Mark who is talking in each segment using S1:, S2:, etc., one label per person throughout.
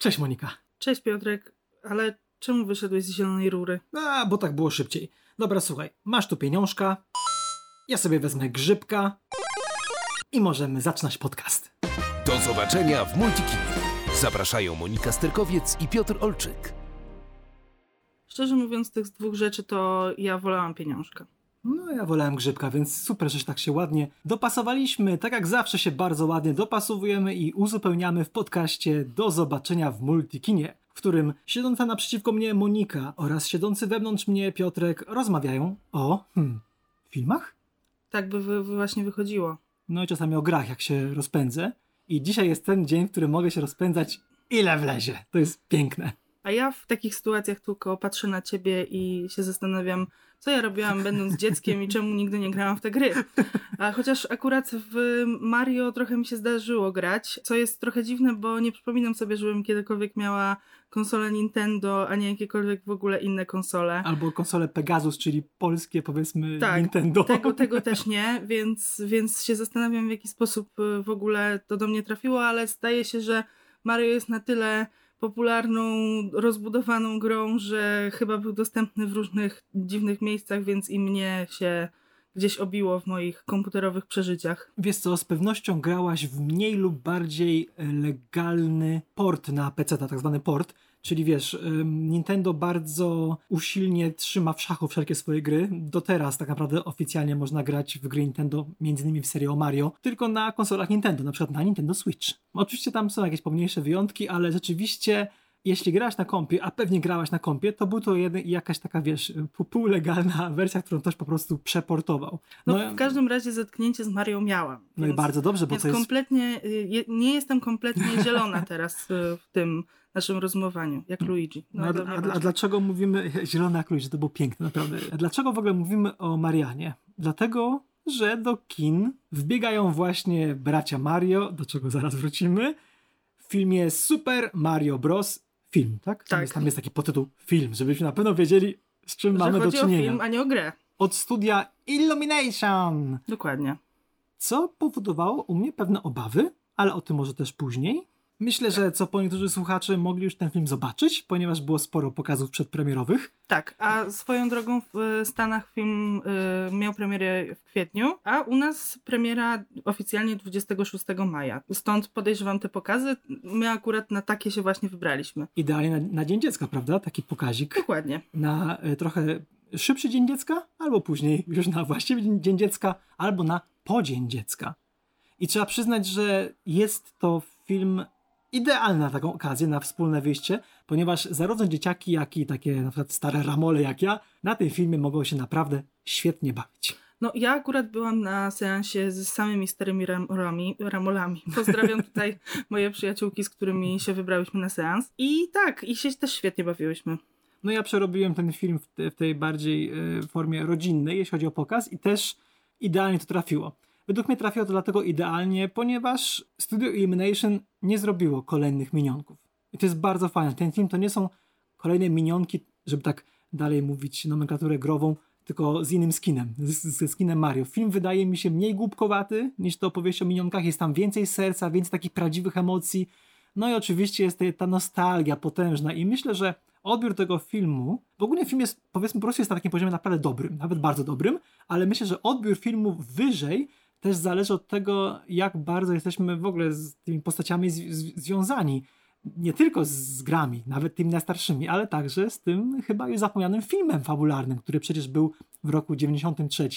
S1: Cześć Monika.
S2: Cześć Piotrek, ale czemu wyszedłeś z zielonej rury?
S1: A, bo tak było szybciej. Dobra, słuchaj, masz tu pieniążka, ja sobie wezmę grzybka i możemy zaczynać podcast.
S3: Do zobaczenia w Multikinie. Zapraszają Monika Sterkowiec i Piotr Olczyk.
S2: Szczerze mówiąc, z tych dwóch rzeczy to ja wolałam pieniążka.
S1: No, ja wolałem grzybka, więc super, że tak się ładnie dopasowaliśmy. Tak jak zawsze się bardzo ładnie dopasowujemy i uzupełniamy w podcaście Do zobaczenia w Multikinie, w którym siedząca naprzeciwko mnie Monika oraz siedzący wewnątrz mnie Piotrek rozmawiają o hmm, filmach?
S2: Tak by wy, właśnie wychodziło.
S1: No i czasami o grach, jak się rozpędzę. I dzisiaj jest ten dzień, w którym mogę się rozpędzać ile wlezie. To jest piękne.
S2: A ja w takich sytuacjach tylko patrzę na ciebie i się zastanawiam, co ja robiłam będąc dzieckiem i czemu nigdy nie grałam w te gry. A chociaż akurat w Mario trochę mi się zdarzyło grać, co jest trochę dziwne, bo nie przypominam sobie, żebym kiedykolwiek miała konsolę Nintendo, a nie jakiekolwiek w ogóle inne konsole.
S1: Albo konsole Pegasus, czyli polskie powiedzmy
S2: tak,
S1: Nintendo.
S2: Tego, tego też nie, więc, więc się zastanawiam w jaki sposób w ogóle to do mnie trafiło, ale zdaje się, że Mario jest na tyle popularną, rozbudowaną grą, że chyba był dostępny w różnych dziwnych miejscach, więc i mnie się gdzieś obiło w moich komputerowych przeżyciach.
S1: Wiesz co, z pewnością grałaś w mniej lub bardziej legalny port na PC, tak zwany port, Czyli wiesz, Nintendo bardzo usilnie trzyma w szachu wszelkie swoje gry. Do teraz tak naprawdę oficjalnie można grać w gry Nintendo, między innymi w serii o Mario, tylko na konsolach Nintendo, na przykład na Nintendo Switch. Oczywiście tam są jakieś pomniejsze wyjątki, ale rzeczywiście jeśli grałaś na kompie, a pewnie grałaś na kompie, to był to jeden, jakaś taka, wiesz, półlegalna wersja, którą ktoś po prostu przeportował.
S2: No, no w każdym razie zetknięcie z Mario miałam.
S1: No więc, i bardzo dobrze, bo to jest...
S2: kompletnie, y, nie jestem kompletnie zielona teraz y, w tym naszym rozmowaniu, jak Luigi.
S1: No, no a, a, a, dlaczego mówimy zielone jak Luigi? To było piękne, naprawdę. A dlaczego w ogóle mówimy o Marianie? Dlatego, że do kin wbiegają właśnie bracia Mario, do czego zaraz wrócimy, w filmie Super Mario Bros. Film, tak? Tam,
S2: tak.
S1: Jest, tam jest taki podtytuł film, żebyśmy na pewno wiedzieli, z czym że mamy do czynienia.
S2: o film, a nie o grę.
S1: Od studia Illumination.
S2: Dokładnie.
S1: Co powodowało u mnie pewne obawy, ale o tym może też później. Myślę, że co po niektórzy słuchacze mogli już ten film zobaczyć, ponieważ było sporo pokazów przedpremierowych.
S2: Tak, a swoją drogą w Stanach film y, miał premierę w kwietniu, a u nas premiera oficjalnie 26 maja. Stąd podejrzewam te pokazy. My akurat na takie się właśnie wybraliśmy.
S1: Idealnie na, na Dzień Dziecka, prawda? Taki pokazik.
S2: Dokładnie.
S1: Na y, trochę szybszy Dzień Dziecka, albo później już na właściwy Dzień Dziecka, albo na po Dzień Dziecka. I trzeba przyznać, że jest to film idealna na taką okazję, na wspólne wyjście, ponieważ zarówno dzieciaki, jak i takie na przykład stare ramole jak ja, na tym filmie mogą się naprawdę świetnie bawić.
S2: No ja akurat byłam na seansie z samymi starymi ramolami, ramolami. Pozdrawiam tutaj moje przyjaciółki, z którymi się wybrałyśmy na seans. I tak, i się też świetnie bawiłyśmy.
S1: No ja przerobiłem ten film w, te, w tej bardziej y, formie rodzinnej, jeśli chodzi o pokaz i też idealnie to trafiło. Według mnie trafiło to dlatego idealnie, ponieważ Studio Illumination nie zrobiło kolejnych minionków. I to jest bardzo fajne. Ten film to nie są kolejne minionki, żeby tak dalej mówić nomenklaturę grową, tylko z innym skinem, ze skinem Mario. Film wydaje mi się mniej głupkowaty niż to opowieść o minionkach. Jest tam więcej serca, więcej takich prawdziwych emocji. No i oczywiście jest ta nostalgia potężna i myślę, że odbiór tego filmu, w ogóle film jest, powiedzmy, po prostu jest na takim poziomie naprawdę dobrym, nawet bardzo dobrym, ale myślę, że odbiór filmu wyżej też zależy od tego, jak bardzo jesteśmy w ogóle z tymi postaciami związani. Nie tylko z grami, nawet tymi najstarszymi, ale także z tym chyba już zapomnianym filmem fabularnym, który przecież był w roku 93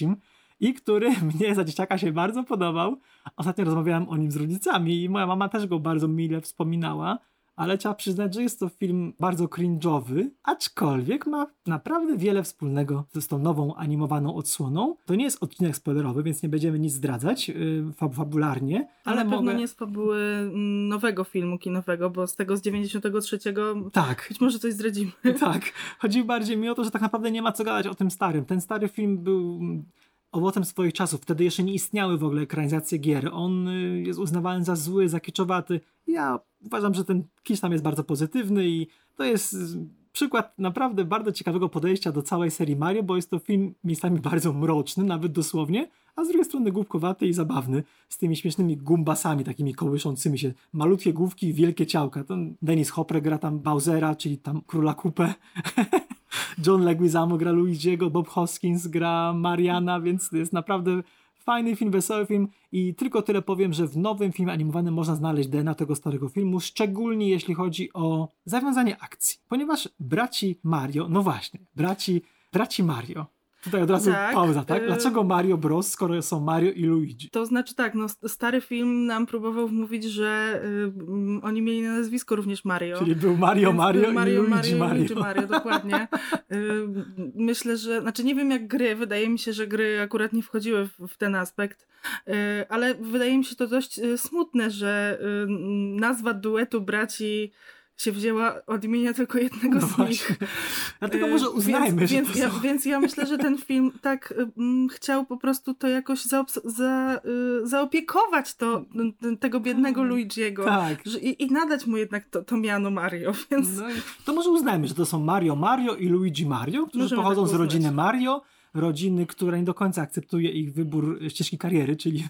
S1: i który mnie za dzieciaka się bardzo podobał. Ostatnio rozmawiałem o nim z rodzicami i moja mama też go bardzo mile wspominała ale trzeba przyznać, że jest to film bardzo cringe'owy, aczkolwiek ma naprawdę wiele wspólnego z tą nową animowaną odsłoną. To nie jest odcinek spoilerowy, więc nie będziemy nic zdradzać yy, fab fabularnie, ale
S2: na
S1: mogę...
S2: pewno nie z fabuły mm, nowego filmu kinowego, bo z tego z 93
S1: tak.
S2: być może coś zdradzimy.
S1: Tak, chodzi bardziej mi o to, że tak naprawdę nie ma co gadać o tym starym. Ten stary film był owocem swoich czasów. Wtedy jeszcze nie istniały w ogóle ekranizacje gier. On y, jest uznawany za zły, za kiczowaty. Ja uważam, że ten kicz tam jest bardzo pozytywny i to jest przykład naprawdę bardzo ciekawego podejścia do całej serii Mario, bo jest to film miejscami bardzo mroczny, nawet dosłownie, a z drugiej strony głupkowaty i zabawny, z tymi śmiesznymi gumbasami takimi kołyszącymi się. Malutkie główki i wielkie ciałka. To Dennis Hopper gra tam Bowsera, czyli tam Króla Kupę. John Leguizamo gra Luigiego, Bob Hoskins gra Mariana, więc jest naprawdę fajny film, wesoły film i tylko tyle powiem, że w nowym filmie animowanym można znaleźć DNA tego starego filmu, szczególnie jeśli chodzi o zawiązanie akcji. Ponieważ braci Mario, no właśnie, braci, braci Mario Tutaj od razu tak, pauza, tak? Y- Dlaczego Mario Bros, skoro są Mario i Luigi?
S2: To znaczy tak, no stary film nam próbował wmówić, że y, oni mieli na nazwisko również Mario.
S1: Czyli był Mario, Mario, był Mario i Luigi Mario. Mario. Luigi
S2: Mario, dokładnie. y, myślę, że, znaczy nie wiem jak gry, wydaje mi się, że gry akurat nie wchodziły w, w ten aspekt, y, ale wydaje mi się to dość y, smutne, że y, nazwa duetu braci się wzięła od imienia tylko jednego no z właśnie. nich.
S1: Dlatego może uznajmy,
S2: więc,
S1: że
S2: więc, ja, więc ja myślę, że ten film tak mm, chciał po prostu to jakoś za, za, y, zaopiekować to, tego biednego tak. Luigiego tak. Że, i, i, nadać mu jednak to, to miano Mario, więc... No,
S1: to może uznajmy, że to są Mario Mario i Luigi Mario, którzy Możemy pochodzą tak z rodziny Mario, rodziny, która nie do końca akceptuje ich wybór ścieżki kariery, czyli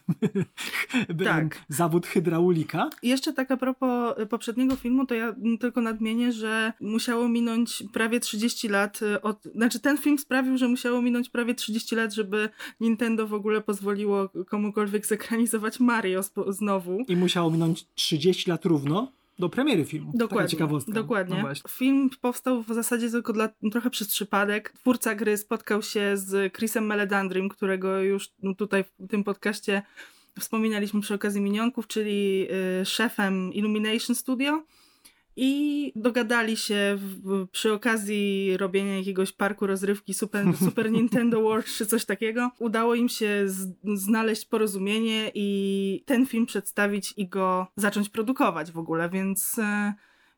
S1: tak. zawód hydraulika.
S2: I jeszcze tak a propos poprzedniego filmu, to ja tylko nadmienię, że musiało minąć prawie 30 lat od... Znaczy ten film sprawił, że musiało minąć prawie 30 lat, żeby Nintendo w ogóle pozwoliło komukolwiek zekranizować Mario znowu.
S1: I musiało minąć 30 lat równo, do premiery filmu.
S2: Dokładnie. Taka ciekawostka. Dokładnie. No Film powstał w zasadzie tylko dla, trochę przez przypadek. Twórca gry spotkał się z Chrisem Meledandrym, którego już tutaj w tym podcaście wspominaliśmy przy okazji minionków, czyli y, szefem Illumination Studio i dogadali się w, przy okazji robienia jakiegoś parku rozrywki Super, Super Nintendo World czy coś takiego. Udało im się z, znaleźć porozumienie i ten film przedstawić i go zacząć produkować w ogóle, więc... E,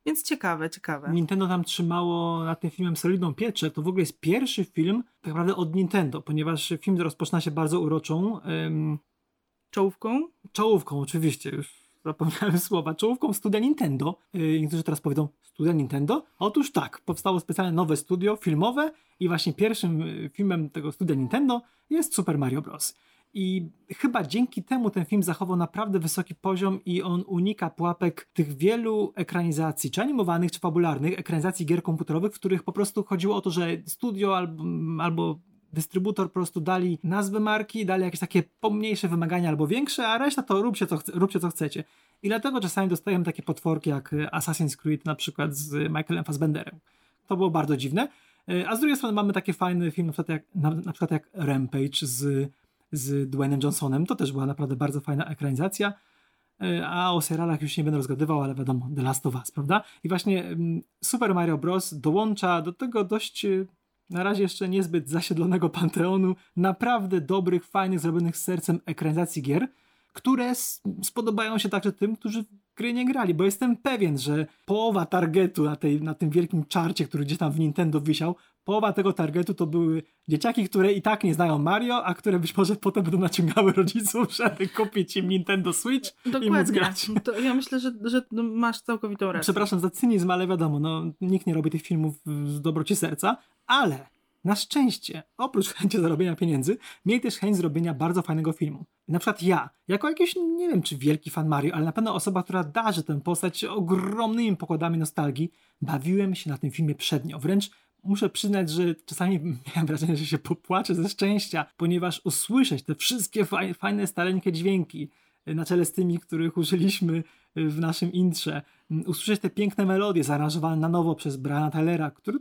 S2: więc ciekawe, ciekawe.
S1: Nintendo tam trzymało nad tym filmem solidną pieczę. To w ogóle jest pierwszy film tak naprawdę od Nintendo, ponieważ film rozpoczyna się bardzo uroczą. Um...
S2: Czołówką?
S1: Czołówką, oczywiście. Już zapomniałem słowa, czołówką studia Nintendo. Yy, niektórzy teraz powiedzą, studia Nintendo? Otóż tak, powstało specjalne nowe studio filmowe i właśnie pierwszym y, filmem tego studia Nintendo jest Super Mario Bros. I chyba dzięki temu ten film zachował naprawdę wysoki poziom i on unika pułapek tych wielu ekranizacji, czy animowanych, czy fabularnych, ekranizacji gier komputerowych, w których po prostu chodziło o to, że studio albo, albo dystrybutor po prostu dali nazwy marki, dali jakieś takie pomniejsze wymagania albo większe, a reszta to róbcie co, róbcie co chcecie. I dlatego czasami dostajemy takie potworki jak Assassin's Creed na przykład z Michaelem Fassbenderem. To było bardzo dziwne. E, a z drugiej strony mamy takie fajne filmy, na przykład jak, na, na przykład jak Rampage z, z Dwaynem Johnsonem. To też była naprawdę bardzo fajna ekranizacja. E, a o serialach już nie będę rozgadywał, ale wiadomo, The Last of Us, prawda? I właśnie mm, Super Mario Bros. dołącza do tego dość na razie jeszcze niezbyt zasiedlonego panteonu naprawdę dobrych, fajnych, zrobionych z sercem ekranizacji gier, które spodobają się także tym, którzy gry nie grali, bo jestem pewien, że połowa targetu na, tej, na tym wielkim czarcie, który gdzieś tam w Nintendo wisiał, połowa tego targetu to były dzieciaki, które i tak nie znają Mario, a które być może potem będą naciągały rodziców, żeby kupić im Nintendo Switch Dokładnie. i móc grać.
S2: To ja myślę, że, że masz całkowitą rację.
S1: Przepraszam za cynizm, ale wiadomo, no, nikt nie robi tych filmów z dobroci serca, ale na szczęście, oprócz chęci zarobienia pieniędzy, mieli też chęć zrobienia bardzo fajnego filmu. Na przykład ja, jako jakiś, nie wiem czy wielki fan Mario, ale na pewno osoba, która darzy tę postać ogromnymi pokładami nostalgii, bawiłem się na tym filmie przednio. Wręcz muszę przyznać, że czasami miałem wrażenie, że się popłaczę ze szczęścia, ponieważ usłyszeć te wszystkie fajne, staleńkie dźwięki, na czele z tymi, których użyliśmy w naszym intrze, usłyszeć te piękne melodie zaaranżowane na nowo przez Briana Tylera, który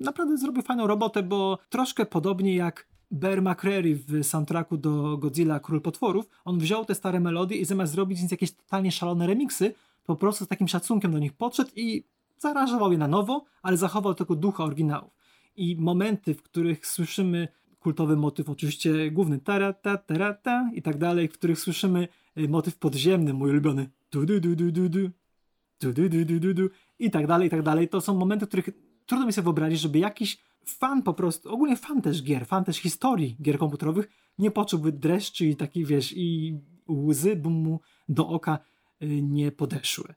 S1: naprawdę zrobił fajną robotę, bo troszkę podobnie jak Bear McCreary w soundtracku do Godzilla Król Potworów, on wziął te stare melodie i zamiast zrobić z nich jakieś totalnie szalone remiksy, po prostu z takim szacunkiem do nich podszedł i zaaranżował je na nowo, ale zachował tego ducha oryginałów. I momenty, w których słyszymy kultowy motyw, oczywiście główny tarata, tarata i tak dalej, w których słyszymy y, motyw podziemny, mój ulubiony du du du du du du du du du du du du i tak dalej, i tak dalej. To są momenty, w których trudno mi sobie wyobrazić, żeby jakiś fan po prostu, ogólnie fan też gier, fan też historii gier komputerowych, nie poczułby dreszczy i takich, wiesz, i łzy by mu do oka y, nie podeszły.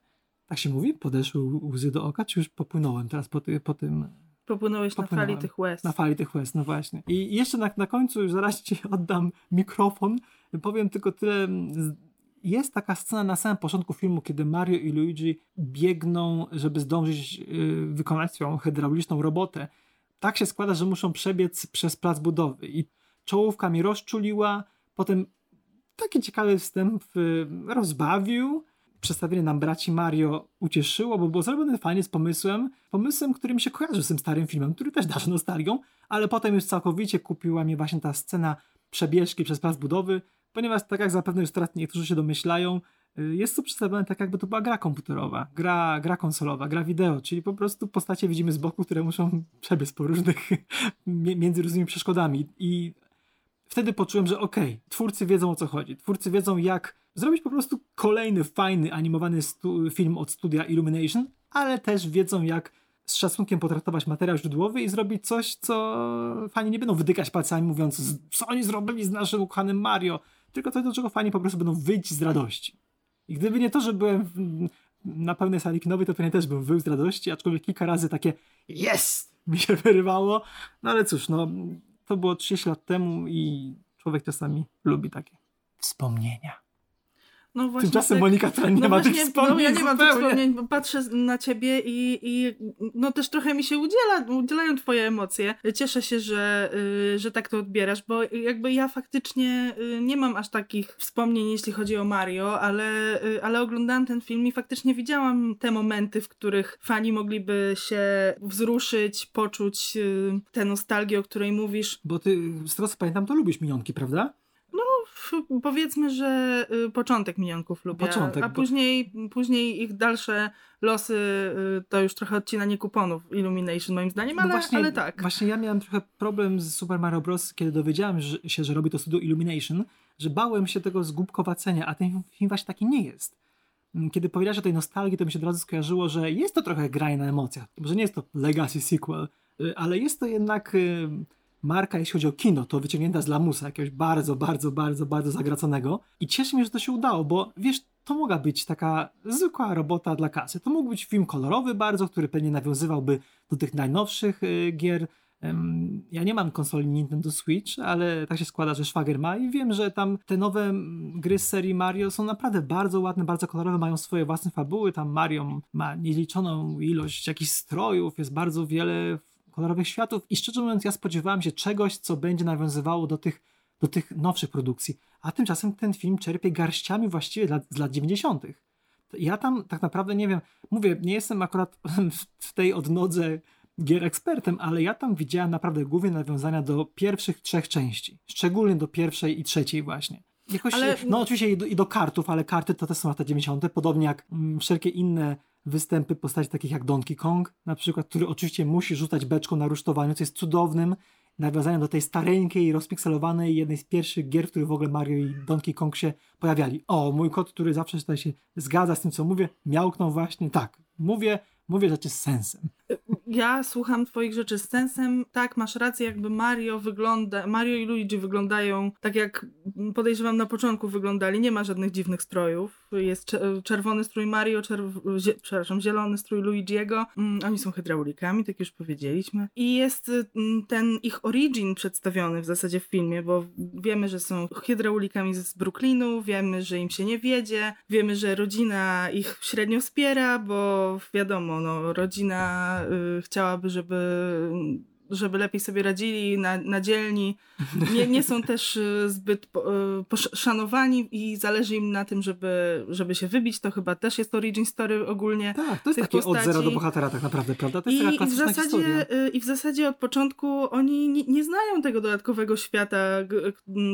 S1: Tak się mówi? Podeszły łzy do oka? Czy już popłynąłem teraz po, ty, po tym
S2: Popłynąłeś na
S1: Popłynąłem.
S2: fali tych łez.
S1: Na fali tych łez, no właśnie. I jeszcze na, na końcu, już zaraz ci oddam mikrofon, powiem tylko tyle. Jest taka scena na samym początku filmu, kiedy Mario i Luigi biegną, żeby zdążyć y, wykonać swoją hydrauliczną robotę. Tak się składa, że muszą przebiec przez plac budowy i czołówka mnie rozczuliła, potem taki ciekawy wstęp y, rozbawił, przedstawienie nam braci Mario ucieszyło, bo było zrobione fajnie z pomysłem, pomysłem, który mi się kojarzy z tym starym filmem, który też darzy nostalgią, ale potem już całkowicie kupiła mnie właśnie ta scena przebieżki przez plac budowy, ponieważ tak jak zapewne już teraz niektórzy się domyślają, y, jest to przedstawione tak jakby to była gra komputerowa, gra, gra konsolowa, gra wideo, czyli po prostu postacie widzimy z boku, które muszą przebiec po różnych, mi- między różnymi przeszkodami. I wtedy poczułem, że okej, twórcy wiedzą o co chodzi. Twórcy wiedzą, jak zrobić po prostu kolejny fajny animowany film od studia Illumination, ale też wiedzą, jak z szacunkiem potraktować materiał źródłowy i zrobić coś, co fani nie będą wydykać palcami, mówiąc, "Z- co oni zrobili z naszym ukochanym Mario, tylko coś, do czego fani po prostu będą wyjść z radości. I gdyby nie to, że byłem na pełnej sali kinowej, to pewnie też bym wył z radości, aczkolwiek kilka razy takie jest mi się wyrywało. No ale cóż, no to było 30 lat temu i człowiek czasami lubi takie wspomnienia.
S2: No właśnie
S1: Tymczasem
S2: tak-
S1: Monika, która nie
S2: no
S1: ma
S2: właśnie,
S1: tych wspomnień
S2: no ja nie mam tych wspomnień, bo patrzę na ciebie i, i no też trochę mi się udziela, udzielają twoje emocje. Cieszę się, że, y, że tak to odbierasz, bo jakby ja faktycznie y, nie mam aż takich wspomnień, jeśli chodzi o Mario, ale, y, ale oglądałam ten film i faktycznie widziałam te momenty, w których fani mogliby się wzruszyć, poczuć tę nostalgię, o której mówisz.
S1: Bo ty, z tego co pamiętam, to lubisz minionki, prawda?
S2: F- Powiedzmy, że y, początek minionków lubię,
S1: Początek,
S2: a
S1: bo-
S2: później, później ich dalsze losy y, to już trochę odcinanie kuponów Illumination moim zdaniem,
S1: Bo
S2: ale,
S1: właśnie,
S2: ale tak.
S1: Właśnie ja miałem trochę problem z Super Mario Bros., kiedy dowiedziałem że, się, że robi to studio Illumination, że bałem się tego zgubkowacenia, a ten film właśnie taki nie jest. Mm, Kiedy powiedziałeś o tej nostalgii, to mi się od razu skojarzyło, że jest to trochę granie na emocjach. Że nie jest to legacy sequel, y, ale jest to jednak marka, jeśli chodzi o kino, to wyciągnięta z lamusa, jakiegoś bardzo, bardzo, bardzo, bardzo zagraconego. I cieszy mnie, że to się udało, bo wiesz, to mogła być taka zwykła robota dla kasy. To mógł być film kolorowy bardzo, który pewnie nawiązywałby do tych najnowszych y, gier. Em, Ja nie mam konsoli Nintendo Switch, ale tak się składa, że szwagier ma i wiem, że tam te nowe gry z serii Mario są naprawdę bardzo ładne, bardzo kolorowe, mają swoje własne fabuły. Tam Mario ma nieliczoną ilość jakichś strojów, jest bardzo wiele kolorowych światów i szczerze mówiąc ja spodziewałem się czegoś, co będzie nawiązywało do tych, do tych nowszych produkcji. A tymczasem ten film czerpie garściami właściwie dla, z lat 90. Ja tam tak naprawdę nie wiem, mówię, nie jestem akurat w tej odnodze gier ekspertem, ale ja tam widziałem naprawdę głównie nawiązania do pierwszych trzech części. Szczególnie do pierwszej i trzeciej właśnie. Jakoś,
S2: Ale-
S1: No oczywiście i do, i do kartów, ale karty to też są lata 90., podobnie jak mm, wszelkie inne występy postaci takich jak Donkey Kong, na przykład, który oczywiście musi rzucać beczką na rusztowaniu, co jest cudownym nawiązaniem do tej stareńkiej, rozpikselowanej, jednej z pierwszych gier, w których w ogóle Mario i Donkey Kong się pojawiali. O, mój kot, który zawsze tutaj się zgadza z tym, co mówię, miałknął właśnie tak. Mówię, mówię rzeczy z sensem.
S2: Ja słucham twoich rzeczy z sensem. Tak, masz rację, jakby Mario wygląda, Mario i Luigi wyglądają tak jak podejrzewam na początku wyglądali. Nie ma żadnych dziwnych strojów. Jest cze- czerwony strój Mario, czerw- zie- przepraszam, zielony strój Luigiego. Mm, oni są hydraulikami, tak już powiedzieliśmy. I jest mm, ten ich origin przedstawiony w zasadzie w filmie, bo wiemy, że są hydraulikami z Brooklynu, wiemy, że im się nie wiedzie, wiemy, że rodzina ich średnio wspiera, bo wiadomo, no, rodzina chciałaby, żeby, żeby lepiej sobie radzili na, na dzielni. Nie, nie są też y, zbyt y, poszanowani i zależy im na tym, żeby, żeby się wybić. To chyba też jest origin story ogólnie.
S1: Tak, to jest takie od zera
S2: postaci.
S1: do bohatera tak naprawdę, prawda? To jest
S2: I,
S1: taka
S2: i, w
S1: historia.
S2: zasadzie, y, I w zasadzie od początku oni nie, nie znają tego dodatkowego świata,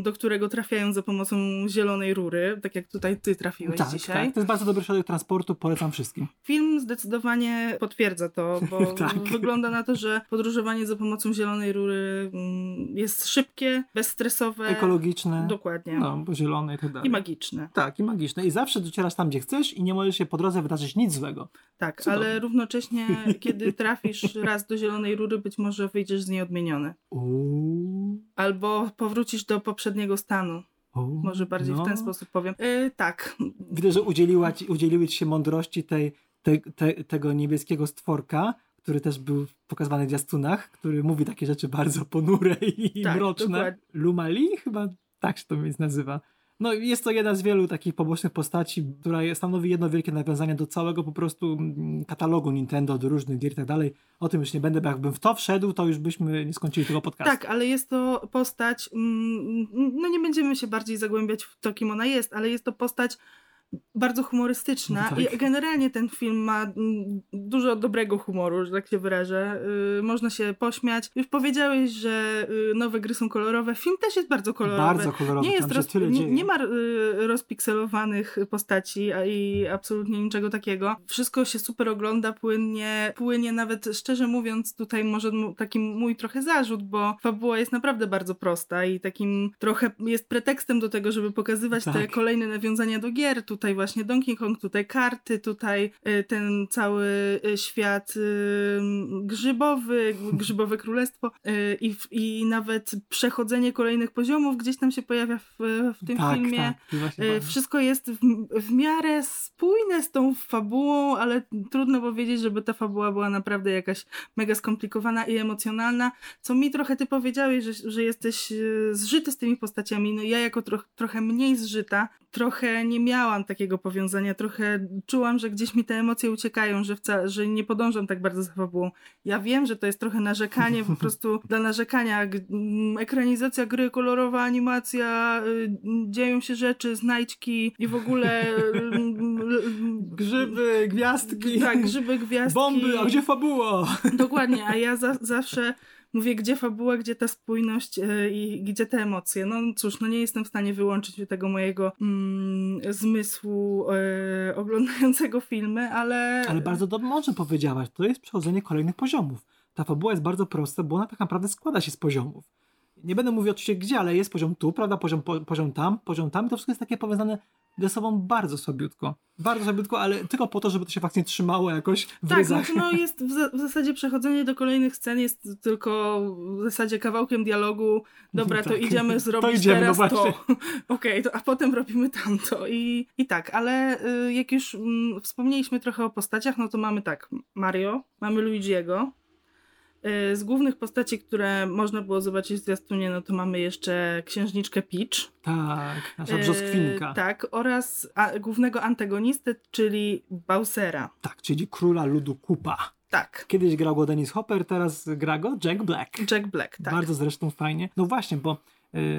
S2: do którego trafiają za pomocą zielonej rury, tak jak tutaj ty trafiłeś
S1: Tak,
S2: dzisiaj.
S1: tak, to jest bardzo dobry środek transportu, polecam wszystkim.
S2: Film zdecydowanie potwierdza to, bo
S1: Tak.
S2: wygląda na to, że podróżowanie za pomocą zielonej rury mm, jest szybkie, bezstresowe.
S1: Ekologiczne,
S2: Dokładnie.
S1: no, bo zielone i tak dalej.
S2: I magiczne.
S1: Tak, i magiczne. I zawsze docierasz tam, gdzie chcesz i nie możesz się po drodze wydarzyć nic złego.
S2: Tak, ale równocześnie, kiedy trafisz raz do zielonej rury, być może wyjdziesz z niej odmieniony.
S1: Uuu,
S2: Albo powrócisz do poprzedniego stanu.
S1: uuu,
S2: Może bardziej
S1: no.
S2: w ten sposób powiem. Yy, tak.
S1: Widzę, że udzieliła ci, udzieliły ci się mądrości tej, te, te, tego niebieskiego stworka, który też był pokazywany w zwiastunach, który mówi takie rzeczy bardzo ponure i
S2: Tak,
S1: mroczne.
S2: dokładnie.
S1: Lumali chyba tak się to więc nazywa. No jest to jedna z wielu takich pobocznych postaci, która stanowi jedno wielkie nawiązanie do całego po prostu mm, katalogu Nintendo, do różnych gier i tak dalej. O tym już nie będę, bo jakbym w to wszedł, to już byśmy nie skończyli tego podcastu.
S2: Tak, ale jest to postać, mm, no nie będziemy się bardziej zagłębiać w to, kim ona jest, ale jest to postać bardzo humorystyczna
S1: No tak.
S2: i generalnie ten film ma mm, dużo dobrego humoru, że tak się wyrażę. Y, można się pośmiać. Już powiedziałeś, że y, nowe gry są kolorowe. Film też jest bardzo kolorowy.
S1: Bardzo kolorowy,
S2: Nie, jest roz,
S1: tyle
S2: nie, nie ma y, rozpikselowanych postaci a i absolutnie niczego takiego. Wszystko się super ogląda, płynnie, płynie nawet, szczerze mówiąc, tutaj może taki mój trochę zarzut, bo fabuła jest naprawdę bardzo prosta i takim trochę jest pretekstem do tego, żeby pokazywać te
S1: Tak.
S2: kolejne nawiązania do gier. Tutaj właśnie Donkey Kong, tutaj karty, tutaj y, ten cały y, świat y, grzybowy, grzybowe królestwo i, i nawet przechodzenie kolejnych poziomów gdzieś tam się pojawia w, w tym
S1: tak,
S2: filmie.
S1: tak.
S2: Wszystko jest w, w miarę spójne z tą fabułą, ale trudno powiedzieć, żeby ta fabuła była naprawdę jakaś mega skomplikowana i emocjonalna. Co mi trochę ty powiedziałeś, że, że jesteś zżyty z tymi postaciami. No ja jako troch, trochę mniej zżyta, trochę nie miałam takiego powiązania, trochę czułam, że gdzieś mi te emocje uciekają, że, wca, że nie podążam tak bardzo za fabułą. Ja wiem, że to jest trochę narzekanie po prostu dla narzekania. Mm, Ekranizacja gry, kolorowa animacja, y, dzieją się rzeczy, znajdźki i w ogóle... y,
S1: Grzyby, gwiazdki,
S2: Tak, grzyby, gwiazdki.
S1: bomby, a gdzie fabuła?
S2: Dokładnie, a ja za, zawsze mówię, gdzie fabuła, gdzie ta spójność e, i gdzie te emocje. No cóż, no nie jestem w stanie wyłączyć tego mojego mm, zmysłu e, oglądającego filmy, ale...
S1: Ale bardzo dobrze powiedziałaś, to jest przechodzenie kolejnych poziomów. Ta fabuła jest bardzo prosta, bo ona tak naprawdę składa się z poziomów. Nie będę mówił oczywiście gdzie, ale jest poziom tu, prawda, poziom, po, poziom tam, poziom tam i to wszystko jest takie powiązane ze sobą bardzo słabiutko. Bardzo słabiutko, ale tylko po to, żeby to się faktycznie trzymało jakoś w
S2: Tak,
S1: ryzach.
S2: znaczy, no jest w, za, w zasadzie przechodzenie do kolejnych scen jest tylko w zasadzie kawałkiem dialogu. Dobra, to
S1: Tak.
S2: idziemy zrobić
S1: idziemy, no
S2: teraz to.
S1: właśnie.
S2: Okej, to, a potem robimy tamto. I, i tak, ale y, jak już mm, wspomnieliśmy trochę o postaciach, no to mamy tak, Mario, mamy Luigiego. Y, Z głównych postaci, które można było zobaczyć w zwiastunie, no to mamy jeszcze księżniczkę Peach.
S1: Tak, nasza
S2: Y,
S1: brzoskwinka.
S2: tak, oraz a, głównego antagonistę, czyli Bowsera.
S1: Tak, czyli króla ludu Kupa.
S2: Tak,
S1: Kiedyś grał go Dennis Hopper, teraz gra go Jack Black.
S2: Jack Black, tak.
S1: Bardzo zresztą fajnie. No właśnie, bo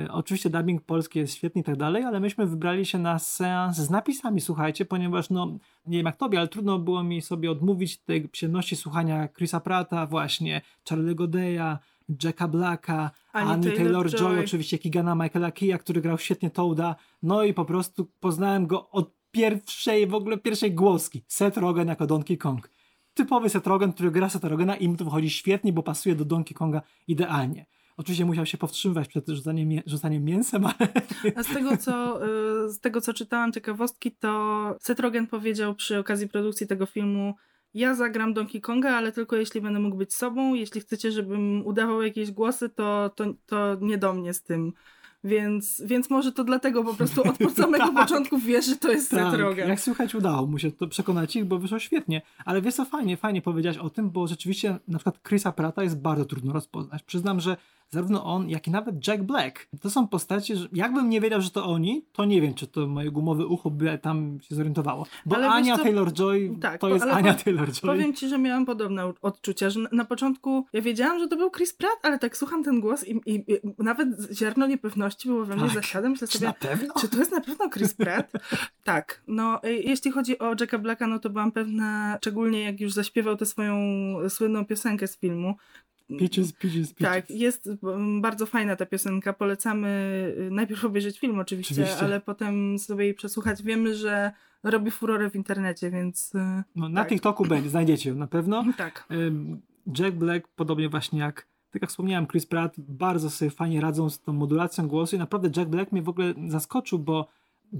S1: oczywiście dubbing polski jest świetny i tak dalej, ale myśmy wybrali się na seans z napisami, słuchajcie, ponieważ no, nie wiem jak tobie, ale trudno było mi sobie odmówić tej przyjemności słuchania Chrisa Pratta, właśnie Charlie'ego Daya, Jacka Blacka, Annie
S2: Taylor-Joy.
S1: Oczywiście Kigana Michaela Keya, który grał świetnie Toada, no i po prostu poznałem go od pierwszej, w ogóle pierwszej głoski. Seth Rogen jako Donkey Kong. Typowy Seth Rogen, który gra Seth Rogena i mu to wychodzi świetnie, bo pasuje do Donkey Konga idealnie. Oczywiście musiał się powstrzymywać przed rzucaniem, rzucaniem mięsem, ale
S2: A z tego, co, y, z tego, co czytałam, ciekawostki, to Seth Rogen powiedział przy okazji produkcji tego filmu ja zagram Donkey Konga, ale tylko jeśli będę mógł być sobą. Jeśli chcecie, żebym udawał jakieś głosy, to, to, to nie do mnie z tym. Więc, więc może to dlatego po prostu od samego
S1: Tak.
S2: początku wiesz, że to jest
S1: tak,
S2: Rogen.
S1: jak słychać udało mu się to przekonać ich, bo wyszło świetnie. Ale wiesz co, fajnie, fajnie powiedziałeś o tym, bo rzeczywiście na przykład Chrisa Prata jest bardzo trudno rozpoznać. Przyznam, że zarówno on, jak i nawet Jack Black, to są postacie, że jakbym nie wiedział, że to oni, to nie wiem, czy to moje gumowe ucho by tam się zorientowało. Bo
S2: Ale
S1: Ania? Taylor-Joy
S2: Tak,
S1: to jest Ania Taylor-Joy.
S2: Powiem ci, że miałam podobne odczucia, że na, początku ja wiedziałam, że to był Chris Pratt, ale tak słucham ten głos i, i, i nawet ziarno niepewności było we mnie
S1: Tak.
S2: zasiadem. Myślę
S1: Czy
S2: sobie,
S1: na pewno?
S2: Czy to jest na pewno Chris Pratt? tak. No, y, jeśli chodzi o Jacka Blacka, no to byłam pewna, szczególnie jak już zaśpiewał tę swoją słynną piosenkę z filmu.
S1: Peaches, peaches, peaches.
S2: Tak, jest bardzo fajna ta piosenka. Polecamy y, najpierw obejrzeć film oczywiście,
S1: Oczywiście.
S2: ale potem sobie jej przesłuchać. Wiemy, że robi furorę w internecie, więc y,
S1: No, na
S2: tak.
S1: TikToku będzie, znajdziecie ją na pewno.
S2: tak.
S1: Ym, Jack Black, podobnie właśnie jak, tak jak wspomniałem, Chris Pratt, bardzo sobie fajnie radzą z tą modulacją głosu i naprawdę Jack Black mnie w ogóle zaskoczył, bo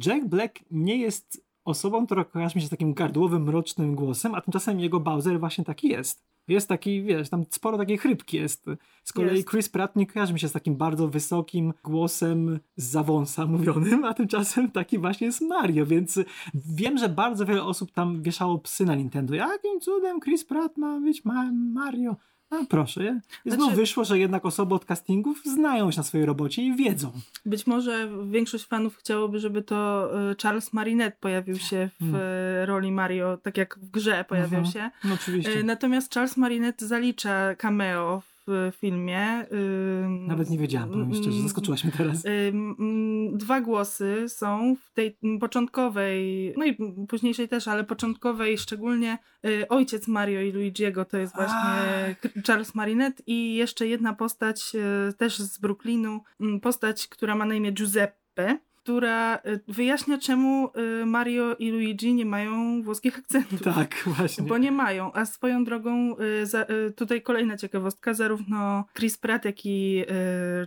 S1: Jack Black nie jest osobą, która kojarzy mi się z takim gardłowym, mrocznym głosem, a tymczasem jego Bowser właśnie taki jest. Jest taki, wiesz, tam sporo takiej chrypki jest. Z kolei
S2: Jest.
S1: Chris Pratt nie kojarzy mi się z takim bardzo wysokim głosem z zawąsa mówionym, a tymczasem taki właśnie jest Mario, więc wiem, że bardzo wiele osób tam wieszało psy na Nintendo. Jakim cudem Chris Pratt ma być ma Mario? No proszę. I znów
S2: Znaczy-
S1: wyszło, że jednak osoby od castingów znają się na swojej robocie i wiedzą.
S2: Być może większość fanów chciałoby, żeby to e, Charles Marinette pojawił się w
S1: Hmm.
S2: e, roli Mario, tak jak w grze pojawiał
S1: Mhm.
S2: się.
S1: No oczywiście.
S2: E, Natomiast Charles Marinette zalicza cameo w filmie. Ym,
S1: Nawet nie wiedziałam, powiem szczerze,
S2: mm,
S1: zaskoczyłaś mnie teraz.
S2: Mm, Dwa głosy są w tej mm, początkowej, no i późniejszej też, ale początkowej szczególnie y, ojciec Mario i Luigiego to jest właśnie
S1: A.
S2: K- Charles Marinette i jeszcze jedna postać y, też z Brooklynu, postać, która ma na imię Giuseppe, która y, wyjaśnia czemu y, Mario i Luigi nie mają włoskich akcentów.
S1: Tak, właśnie.
S2: Bo nie mają, a swoją drogą y, tutaj kolejna ciekawostka, zarówno Chris Pratt, jak i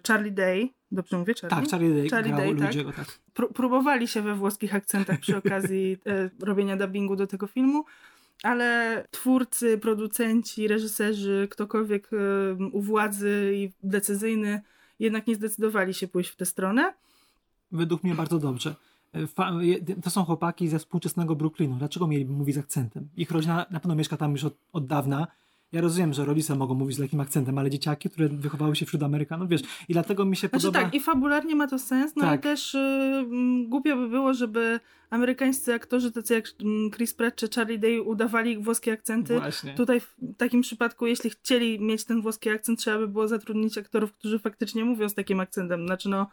S2: Charlie Day, dobrze mówię, Charlie?
S1: Tak, Charlie Day
S2: Charlie Day, tak.
S1: Luigiego, tak.
S2: Pró- próbowali się we włoskich akcentach przy okazji robienia dubbingu do tego filmu, ale twórcy, producenci, reżyserzy, ktokolwiek u władzy i decyzyjny jednak nie zdecydowali się pójść w tę stronę.
S1: Według mnie bardzo dobrze. E, to są chłopaki ze współczesnego Brooklynu. Dlaczego mieliby mówić z akcentem? Ich rodzina na pewno mieszka tam już od, od dawna. Ja rozumiem, że rodzice mogą mówić z lekkim akcentem, ale dzieciaki, które wychowały się wśród Amerykanów, wiesz, i dlatego mi się
S2: Znaczy
S1: podoba...
S2: tak, i fabularnie ma to sens, no
S1: Tak.
S2: i też y, głupio by było, żeby amerykańscy aktorzy, tacy jak Chris Pratt czy Charlie Day udawali włoskie akcenty.
S1: Właśnie.
S2: Tutaj w takim przypadku, jeśli chcieli mieć ten włoski akcent, trzeba by było zatrudnić aktorów, którzy faktycznie mówią z takim akcentem. Znaczy no,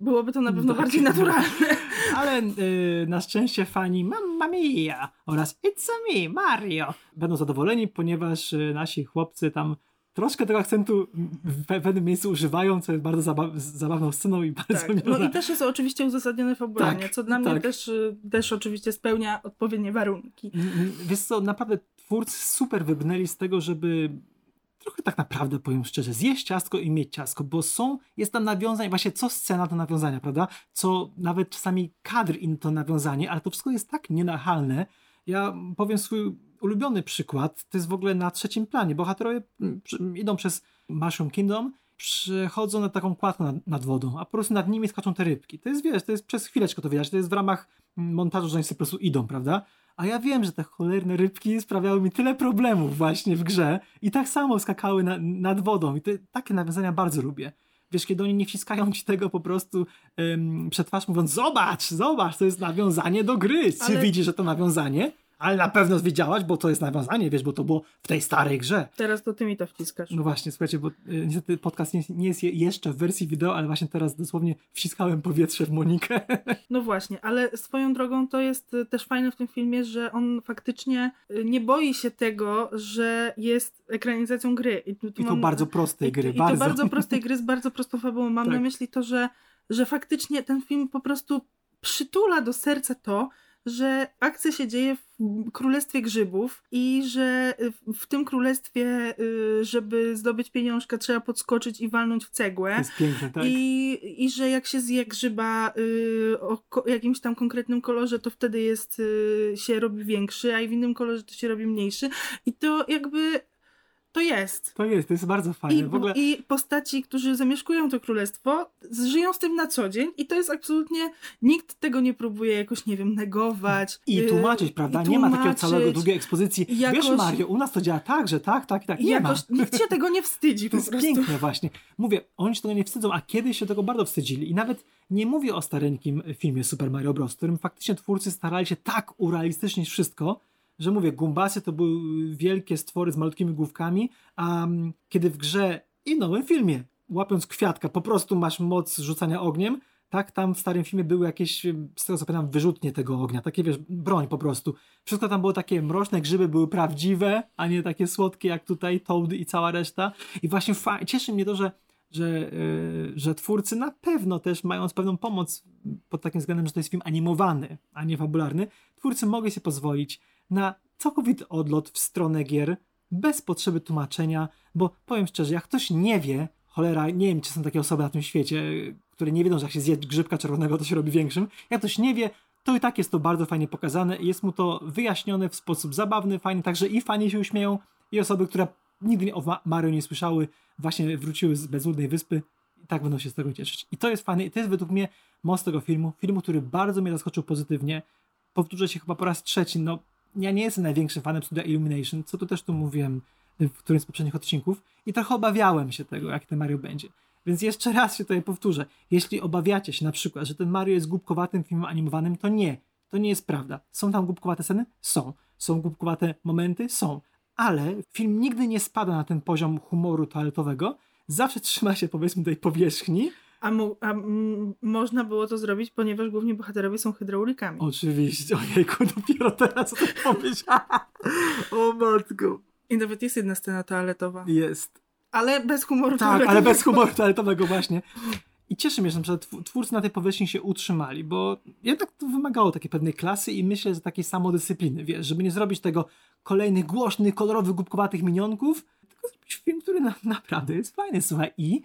S2: byłoby to na pewno
S1: Tak.
S2: bardziej naturalne.
S1: Ale y, na szczęście fani Mamma Mia oraz It's a me, Mario będą zadowoleni, ponieważ y, nasi chłopcy tam troszkę tego akcentu w pe- pewnym miejscu używają, co jest bardzo zaba- zabawną sceną i bardzo
S2: Tak. No i też jest oczywiście uzasadnione fabularnie,
S1: Tak,
S2: co dla mnie
S1: tak.
S2: też, y, też oczywiście spełnia odpowiednie warunki.
S1: N- n- Wiesz co, naprawdę twórcy super wybrnęli z tego, żeby trochę tak naprawdę, powiem szczerze, zjeść ciastko i mieć ciastko, bo są, jest tam nawiązań, właśnie co scena to nawiązania, prawda? Co nawet czasami kadr in to nawiązanie, ale to wszystko jest tak nienachalne. Ja powiem swój ulubiony przykład, to jest w ogóle na trzecim planie. Bohaterowie mm, idą przez Mushroom Kingdom, przechodzą na taką kładkę nad, nad wodą, a po prostu nad nimi skaczą te rybki. To jest, wiesz, to jest przez chwileczkę to widać, to jest w ramach montażu, że oni sobie po prostu idą, prawda? A ja wiem, że te cholerne rybki sprawiały mi tyle problemów właśnie w grze i tak samo skakały na, nad wodą i te, takie nawiązania bardzo lubię. Wiesz, kiedy oni nie wciskają ci tego po prostu um, przed twarz mówiąc zobacz, zobacz, to jest nawiązanie do gry. Czy
S2: Ale-
S1: widzisz, że to nawiązanie? Ale na pewno wiedziałaś, bo to jest nawiązanie, wiesz, bo to było w tej starej grze.
S2: Teraz to ty mi to wciskasz.
S1: No właśnie, słuchajcie, bo y, niestety podcast nie, nie jest je, jeszcze w wersji wideo, ale właśnie teraz dosłownie wciskałem powietrze w Monikę.
S2: No właśnie, ale swoją drogą to jest y, też fajne w tym filmie, że on faktycznie y, nie boi się tego, że jest ekranizacją gry. I, tu
S1: I to
S2: mam-
S1: bardzo prostej
S2: i,
S1: gry,
S2: i
S1: bardzo.
S2: to bardzo prostej gry z bardzo prostą fabułą. Mam
S1: Tak.
S2: na myśli to, że, że faktycznie ten film po prostu przytula do serca to, że akcja się dzieje w królestwie grzybów i że w- tym królestwie, y, żeby zdobyć pieniążka, trzeba podskoczyć i walnąć w cegłę.
S1: To jest piękne, tak?
S2: I, I że jak się zje grzyba y, o jakimś tam konkretnym kolorze, to wtedy jest, y, się robi większy, a w innym kolorze to się robi mniejszy. I to jakby to jest.
S1: To jest, to jest bardzo fajne.
S2: I,
S1: w ogóle...
S2: I postaci, którzy zamieszkują to królestwo, żyją z tym na co dzień i to jest absolutnie, nikt tego nie próbuje jakoś, nie wiem, negować.
S1: I
S2: y,
S1: tłumaczyć, prawda?
S2: i
S1: Nie ma takiego
S2: tłumaczyć.
S1: całego długiej ekspozycji.
S2: Jakoś-
S1: Wiesz, Mario, u nas to działa tak, że tak, tak i tak. Nie
S2: Jakoś,
S1: ma.
S2: nikt się tego nie wstydzi
S1: To
S2: po
S1: jest
S2: prostu.
S1: piękne właśnie. Mówię, oni się tego nie wstydzą, a kiedyś się tego bardzo wstydzili. I nawet nie mówię o stareńkim filmie Super Mario Bros., w którym faktycznie twórcy starali się tak urealistycznić wszystko, że mówię, Gumbasy to były wielkie stwory z malutkimi główkami, a mm, kiedy w grze i nowym filmie, łapiąc kwiatka, po prostu masz moc rzucania ogniem, tak, tam w starym filmie były jakieś, z tego co pamiętam, wyrzutnie tego ognia, takie wiesz, broń po prostu. Wszystko tam było takie mroczne, grzyby były prawdziwe, a nie takie słodkie jak tutaj Toad i cała reszta. I właśnie cieszy mnie to, że, że, yy, że twórcy na pewno też mając pewną pomoc pod takim względem, że to jest film animowany, a nie fabularny, twórcy mogli sobie pozwolić na całkowity odlot w stronę gier bez potrzeby tłumaczenia, bo powiem szczerze, jak ktoś nie wie, cholera, nie wiem, czy są takie osoby na tym świecie, które nie wiedzą, że jak się zje grzybka czerwonego, to się robi większym. Jak ktoś nie wie, to i tak jest to bardzo fajnie pokazane i jest mu to wyjaśnione w sposób zabawny, fajny, także i fani się uśmieją, i osoby, które nigdy o Mario nie słyszały, właśnie wróciły z bezludnej wyspy i tak będą się z tego cieszyć. I to jest fajne i to jest według mnie most tego filmu. Filmu, który bardzo mnie zaskoczył pozytywnie. Powtórzę się chyba po raz trzeci, no ja nie jestem największym fanem studia Illumination, co tu też tu mówiłem w którymś z poprzednich odcinków i trochę obawiałem się tego, jak ten Mario będzie. Więc jeszcze raz się tutaj powtórzę. Jeśli obawiacie się na przykład, że ten Mario jest głupkowatym filmem animowanym, to nie. To nie jest prawda. Są tam głupkowate sceny? Są. Są głupkowate momenty? Są. Ale film nigdy nie spada na ten poziom humoru toaletowego. Zawsze trzyma się powiedzmy tej powierzchni.
S2: A, mu, a m, można było to zrobić, ponieważ główni bohaterowie są hydraulikami.
S1: Oczywiście. Ojejku, dopiero teraz to powiedziałam. o matko.
S2: I nawet jest jedna scena toaletowa.
S1: Jest.
S2: Ale bez humoru
S1: Tak,
S2: toaletowego.
S1: ale bez humoru toaletowego właśnie. I cieszy mnie, że na przykład tw- twórcy na tej powierzchni się utrzymali, bo jednak to wymagało takiej pewnej klasy i myślę, że takiej samodyscypliny, wiesz, żeby nie zrobić tego kolejnych głośnych, kolorowych, głupkowatych minionków, tylko zrobić film, który na, naprawdę jest fajny, słuchaj, i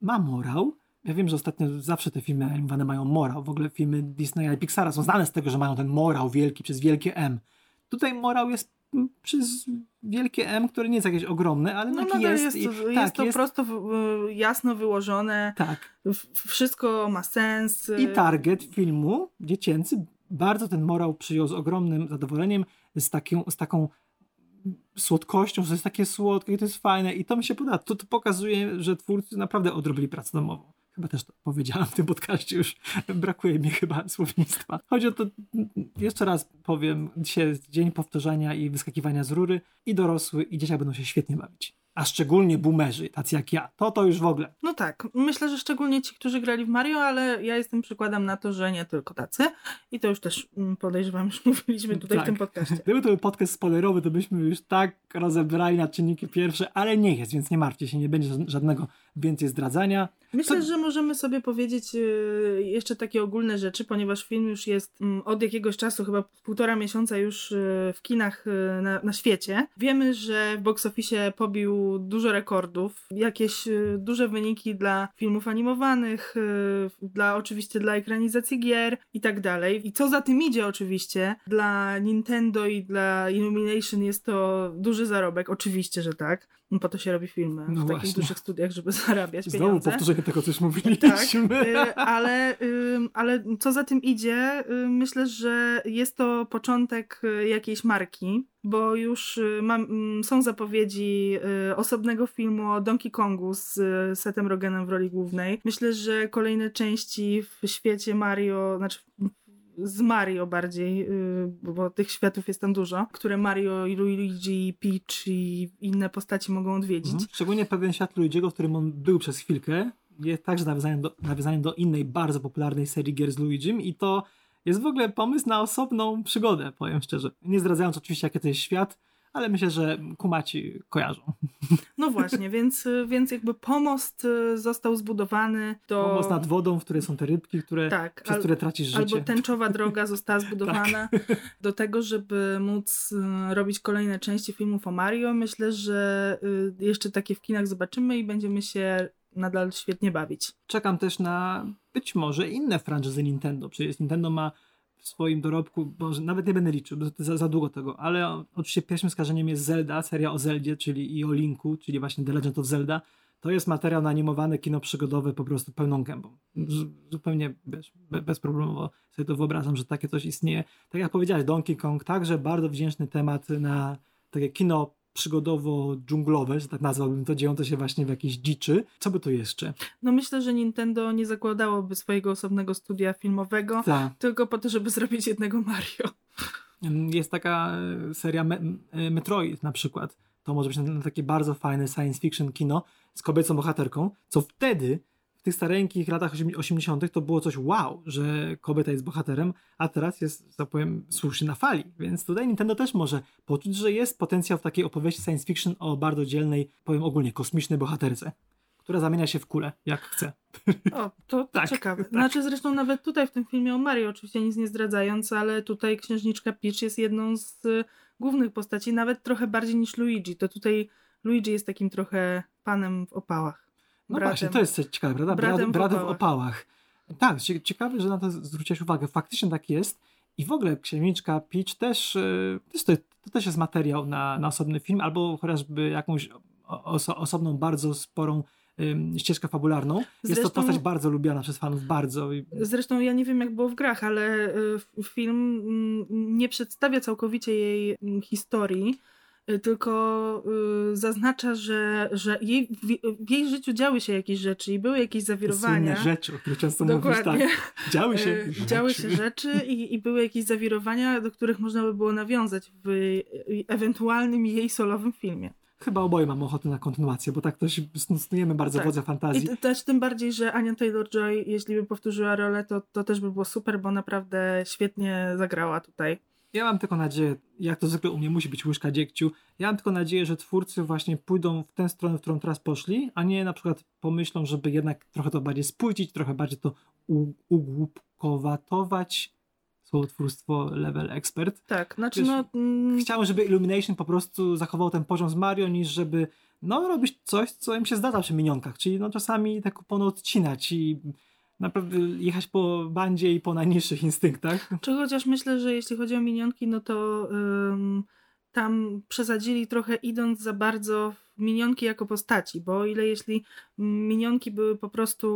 S1: ma morał. Ja wiem, że ostatnio zawsze te filmy animowane mają morał. W ogóle filmy Disneya i Pixara są znane z tego, że mają ten morał wielki przez wielkie M. Tutaj morał jest przez wielkie M, które nie jest jakieś ogromne, ale
S2: No
S1: taki jest.
S2: jest,
S1: i,
S2: jest
S1: tak,
S2: to prosto w- y, jasno wyłożone.
S1: Tak.
S2: Wszystko ma sens.
S1: I target filmu dziecięcy bardzo ten morał przyjął z ogromnym zadowoleniem, z, taką, z taką słodkością, że to jest takie słodkie i to jest fajne i to mi się podoba. To, to pokazuje, że twórcy naprawdę odrobili pracę domową. Chyba też to powiedziałam w tym podcaście, już brakuje mi chyba słownictwa. Chodzi o to, jeszcze raz powiem, dzisiaj jest dzień powtarzania i wyskakiwania z rury i dorosły i dzieciaki będą się świetnie bawić. A szczególnie boomerzy, tacy jak ja. To to już w ogóle.
S2: No tak, myślę, że szczególnie ci, którzy grali w Mario, ale ja jestem przykładem na to, że nie tylko tacy. I to już też mm, podejrzewam, już mówiliśmy tutaj
S1: Tak.
S2: w tym podcaście.
S1: Gdyby to był podcast spoilerowy, to byśmy już tak rozebrali na czynniki pierwsze, ale nie jest, więc nie martwcie się, nie będzie ża- żadnego więcej zdradzania.
S2: Myślę,
S1: To-
S2: że możemy sobie powiedzieć y, jeszcze takie ogólne rzeczy, ponieważ film już jest mm, od jakiegoś czasu, chyba półtora miesiąca już y, w kinach y, na, na świecie. Wiemy, że w box office pobił dużo rekordów, jakieś duże wyniki dla filmów animowanych, dla oczywiście dla ekranizacji gier i tak dalej. I co za tym idzie oczywiście, dla Nintendo i dla Illumination jest to duży zarobek, oczywiście, że tak. No Po to się robi filmy
S1: No
S2: w takich
S1: właśnie.
S2: dużych studiach, żeby zarabiać
S1: Znowu
S2: pieniądze.
S1: powtórzenie tego, co już
S2: Tak,
S1: mówiliśmy.
S2: y, ale, ale co za tym idzie, y, myślę, że jest to początek y, jakiejś marki, bo już y, mam, mm, są zapowiedzi y, osobnego filmu o Donkey Kongu z y, Setem Rogenem w roli głównej. Myślę, że kolejne części w świecie Mario, znaczy z Mario bardziej, y, bo tych światów jest tam dużo, które Mario i Luigi, Peach i inne postaci mogą odwiedzić.
S1: Mhm. Szczególnie pewien świat Luigi'ego, w którym on był przez chwilkę, jest także nawiązaniem do, nawiązaniem do innej bardzo popularnej serii gier z Luigi'm i to jest w ogóle pomysł na osobną przygodę, powiem szczerze. Nie zdradzając oczywiście, jaki to jest świat, ale myślę, że kumaci kojarzą.
S2: No właśnie, więc, więc jakby pomost y, został zbudowany do...
S1: Pomoc nad wodą, w której są te rybki, które,
S2: Tak,
S1: przez
S2: al-
S1: które tracisz życie.
S2: Albo tęczowa droga została zbudowana do tego, żeby móc y, robić kolejne części filmów o Mario. Myślę, że y, jeszcze takie w kinach zobaczymy i będziemy się nadal świetnie bawić.
S1: Czekam też na być może inne franczyzy Nintendo. Przecież Nintendo ma w swoim dorobku, może nawet nie będę liczył, bo za, za długo tego, ale oczywiście pierwszym skażeniem jest Zelda, seria o Zeldzie, czyli i o Linku, czyli właśnie The Legend of Zelda. To jest materiał na animowane kino przygodowe po prostu pełną gębą. Zupełnie wiesz, be, bezproblemowo sobie to wyobrażam, że takie coś istnieje. Tak jak powiedziałeś, Donkey Kong, także bardzo wdzięczny temat na takie kino przygodowo-dżunglowe, że tak nazwałbym to, dziejące się właśnie w jakiejś dziczy. Co by to jeszcze?
S2: No myślę, że Nintendo nie zakładałoby swojego osobnego studia filmowego
S1: Tak.
S2: tylko po to, żeby zrobić jednego Mario.
S1: Jest taka e, seria Me e, Metroid na przykład. To może być na, na takie bardzo fajne science fiction kino z kobiecą bohaterką, co wtedy tych stareńkich latach 80. to było coś wow, że kobieta jest bohaterem, a teraz jest, tak powiem, słusznie na fali. Więc tutaj Nintendo też może poczuć, że jest potencjał w takiej opowieści science fiction o bardzo dzielnej, powiem ogólnie, kosmicznej bohaterce, która zamienia się w kulę, jak chce.
S2: O, to, to
S1: Tak,
S2: ciekawe.
S1: tak.
S2: Znaczy zresztą nawet tutaj w tym filmie o Mario, oczywiście nic nie zdradzając, ale tutaj księżniczka Peach jest jedną z y, głównych postaci, nawet trochę bardziej niż Luigi. To tutaj Luigi jest takim trochę panem w opałach.
S1: No
S2: Bratem.
S1: właśnie, to jest ciekawe, prawda?
S2: Bratem
S1: Brat,
S2: w opałach.
S1: opałach. Tak, cie- ciekawe, że na to zwróciłeś uwagę. Faktycznie tak jest. I w ogóle księżniczka Peach też, e, też to, to też jest materiał na, na osobny film, albo chociażby jakąś oso, osobną, bardzo sporą ym, ścieżkę fabularną. Zresztą, jest to postać bardzo lubiana przez fanów, bardzo.
S2: Zresztą ja nie wiem jak było w grach, ale y, film mm, nie przedstawia całkowicie jej mm, historii, y, tylko y, zaznacza, że, że jej, w, jej życiu działy się jakieś rzeczy i były jakieś zawirowania.
S1: Słynne rzeczy, o których często Dokładnie. mówisz, tak. Działy się rzeczy.
S2: Działy się rzeczy i, i były jakieś zawirowania, do których można by było nawiązać w ewentualnym jej solowym filmie
S1: chyba oboje mamy ochotę na kontynuację, bo tak to się snujemy bardzo tak. wodze fantazji.
S2: I też tym bardziej, że Ania Taylor-Joy, jeśli by powtórzyła rolę, to, to też by było super, bo naprawdę świetnie zagrała tutaj.
S1: Ja mam tylko nadzieję, jak to zwykle u mnie musi być łyżka dziegciu, ja mam tylko nadzieję, że twórcy właśnie pójdą w tę stronę, w którą teraz poszli, a nie na przykład pomyślą, żeby jednak trochę to bardziej spójdzić, trochę bardziej to ugłupkowatować, słowotwórstwo level expert.
S2: Tak, znaczy Wiesz, no... Mm...
S1: Chciałem, żeby Illumination po prostu zachował ten poziom z Mario, niż żeby no robić coś, co im się zdarza przy minionkach, czyli no czasami tak kupony odcinać i naprawdę jechać po bandzie i po najniższych instynktach.
S2: Czy chociaż myślę, że jeśli chodzi o minionki, no to ym, tam przesadzili trochę idąc za bardzo w minionki jako postaci, bo o ile jeśli minionki były po prostu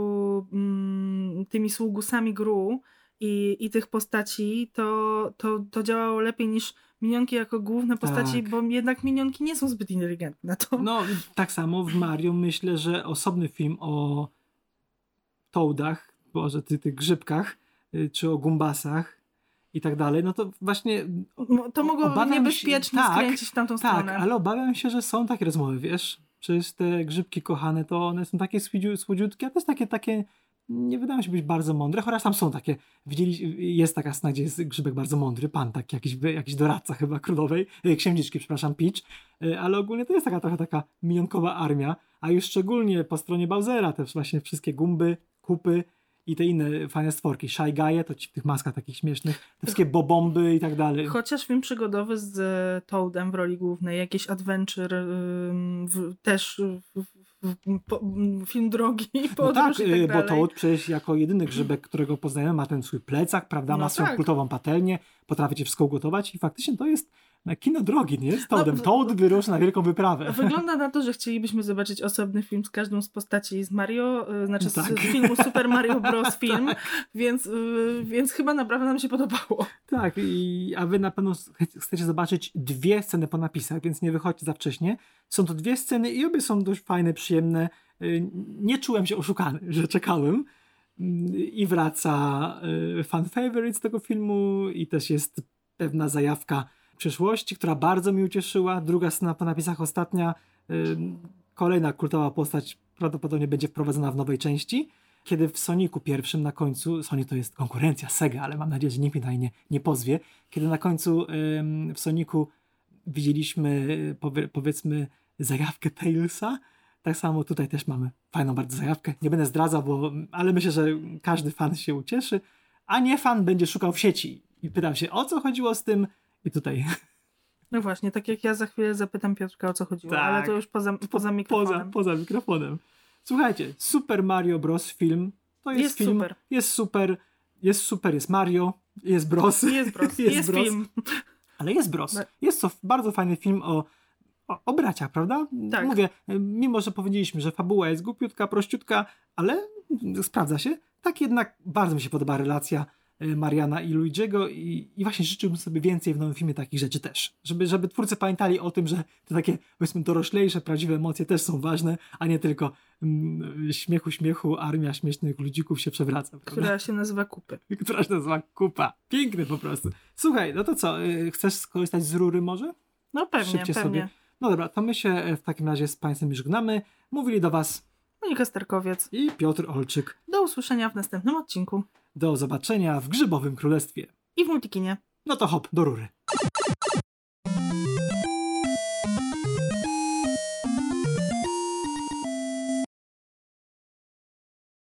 S2: ym, tymi sługusami gru, i, i tych postaci, to, to, to działało lepiej niż minionki jako główne postaci, tak. bo jednak minionki nie są zbyt inteligentne. To...
S1: No, tak samo w Mario myślę, że osobny film o Toadach, boże, ty, tych grzybkach, y, czy o Gumbasach i tak dalej, no to właśnie
S2: to mogłoby niebezpiecznie się, tak, skręcić w tamtą
S1: tak,
S2: stronę.
S1: Tak, ale obawiam się, że są takie rozmowy, wiesz? Przecież te grzybki kochane, to one są takie słodziutkie, a też takie, takie nie wydają się być bardzo mądre, chociaż tam są takie, widzieli, jest taka scena, gdzie jest grzybek bardzo mądry, pan tak, jakiś, jakiś doradca chyba królowej, e, księżniczki, przepraszam, Peach, e, ale ogólnie to jest taka trochę taka minionkowa armia, a już szczególnie po stronie Bowsera też właśnie wszystkie gumby, kupy i te inne fajne stworki, Shy Guy'e, to ci w tych maskach takich śmiesznych, te wszystkie bobomby i tak dalej.
S2: Chociaż film przygodowy z e, Toadem w roli głównej, jakiś adventure w, też w, po, film drogi, podróż no tak, i tak
S1: bo Toad przecież jako jedyny grzybek, którego poznajemy, ma ten swój plecak, prawda, no ma swoją tak. kultową patelnię, potrafi cię wszystko ugotować i faktycznie to jest kino drogi, nie? Z Toadem. No, Toad wyrusza na wielką wyprawę.
S2: Wygląda na to, że chcielibyśmy zobaczyć osobny film z każdą z postaci z Mario, y, znaczy tak. z filmu Super Mario Bros. film, tak. więc, y, więc chyba naprawdę nam się podobało.
S1: Tak, i, a wy na pewno chcecie zobaczyć dwie sceny po napisach, więc nie wychodźcie za wcześnie. Są to dwie sceny i obie są dość fajne, przyjemne. Y, nie czułem się oszukany, że czekałem. I wraca fan favorite z tego filmu i też jest pewna zajawka przyszłości, która bardzo mi ucieszyła. Druga scena po napisach, ostatnia, kolejna kultowa postać prawdopodobnie będzie wprowadzona w nowej części. Kiedy w Soniku pierwszym na końcu, Sonic to jest konkurencja Sega, ale mam nadzieję, że nikt mnie nie, nie pozwie. Kiedy na końcu w Soniku widzieliśmy powie, powiedzmy zajawkę Tailsa, tak samo tutaj też mamy fajną bardzo zajawkę. Nie będę zdradzał, bo, ale myślę, że każdy fan się ucieszy, a nie fan będzie szukał w sieci i pytał się, o co chodziło z tym i tutaj.
S2: No właśnie, tak jak ja za chwilę zapytam Piotrka o co chodziło, tak. ale to już poza, poza mikrofonem.
S1: Poza, poza mikrofonem. Słuchajcie, Super Mario Bros. film to jest, jest film. Super. Jest super. Jest super, jest Mario, jest Bros.
S2: Jest Bros. jest, jest bros. film.
S1: Ale jest Bros. No. Jest to bardzo fajny film o, o, o braciach, prawda? Tak. Mówię, mimo że powiedzieliśmy, że fabuła jest głupiutka, prościutka, ale sprawdza się, tak jednak bardzo mi się podoba relacja Mariana i Luigiego i, i właśnie życzyłbym sobie więcej w nowym filmie takich rzeczy też. Żeby, żeby twórcy pamiętali o tym, że te takie powiedzmy doroślejsze, prawdziwe emocje też są ważne, a nie tylko mm, śmiechu, śmiechu, armia śmiesznych ludzików się przewraca. Prawda?
S2: Która się nazywa kupy.
S1: Która się nazywa kupa. Piękny po prostu. Słuchaj, no to co, y, chcesz skorzystać z rury może?
S2: No pewnie, Szybcie pewnie. Sobie.
S1: No dobra, to my się e, w takim razie z Państwem już żegnamy. Mówili do Was
S2: Monika Sterkowiec
S1: i Piotr Olczyk.
S2: Do usłyszenia w następnym odcinku.
S1: Do zobaczenia w Grzybowym Królestwie.
S2: I w Multikinie.
S1: No to hop, do rury.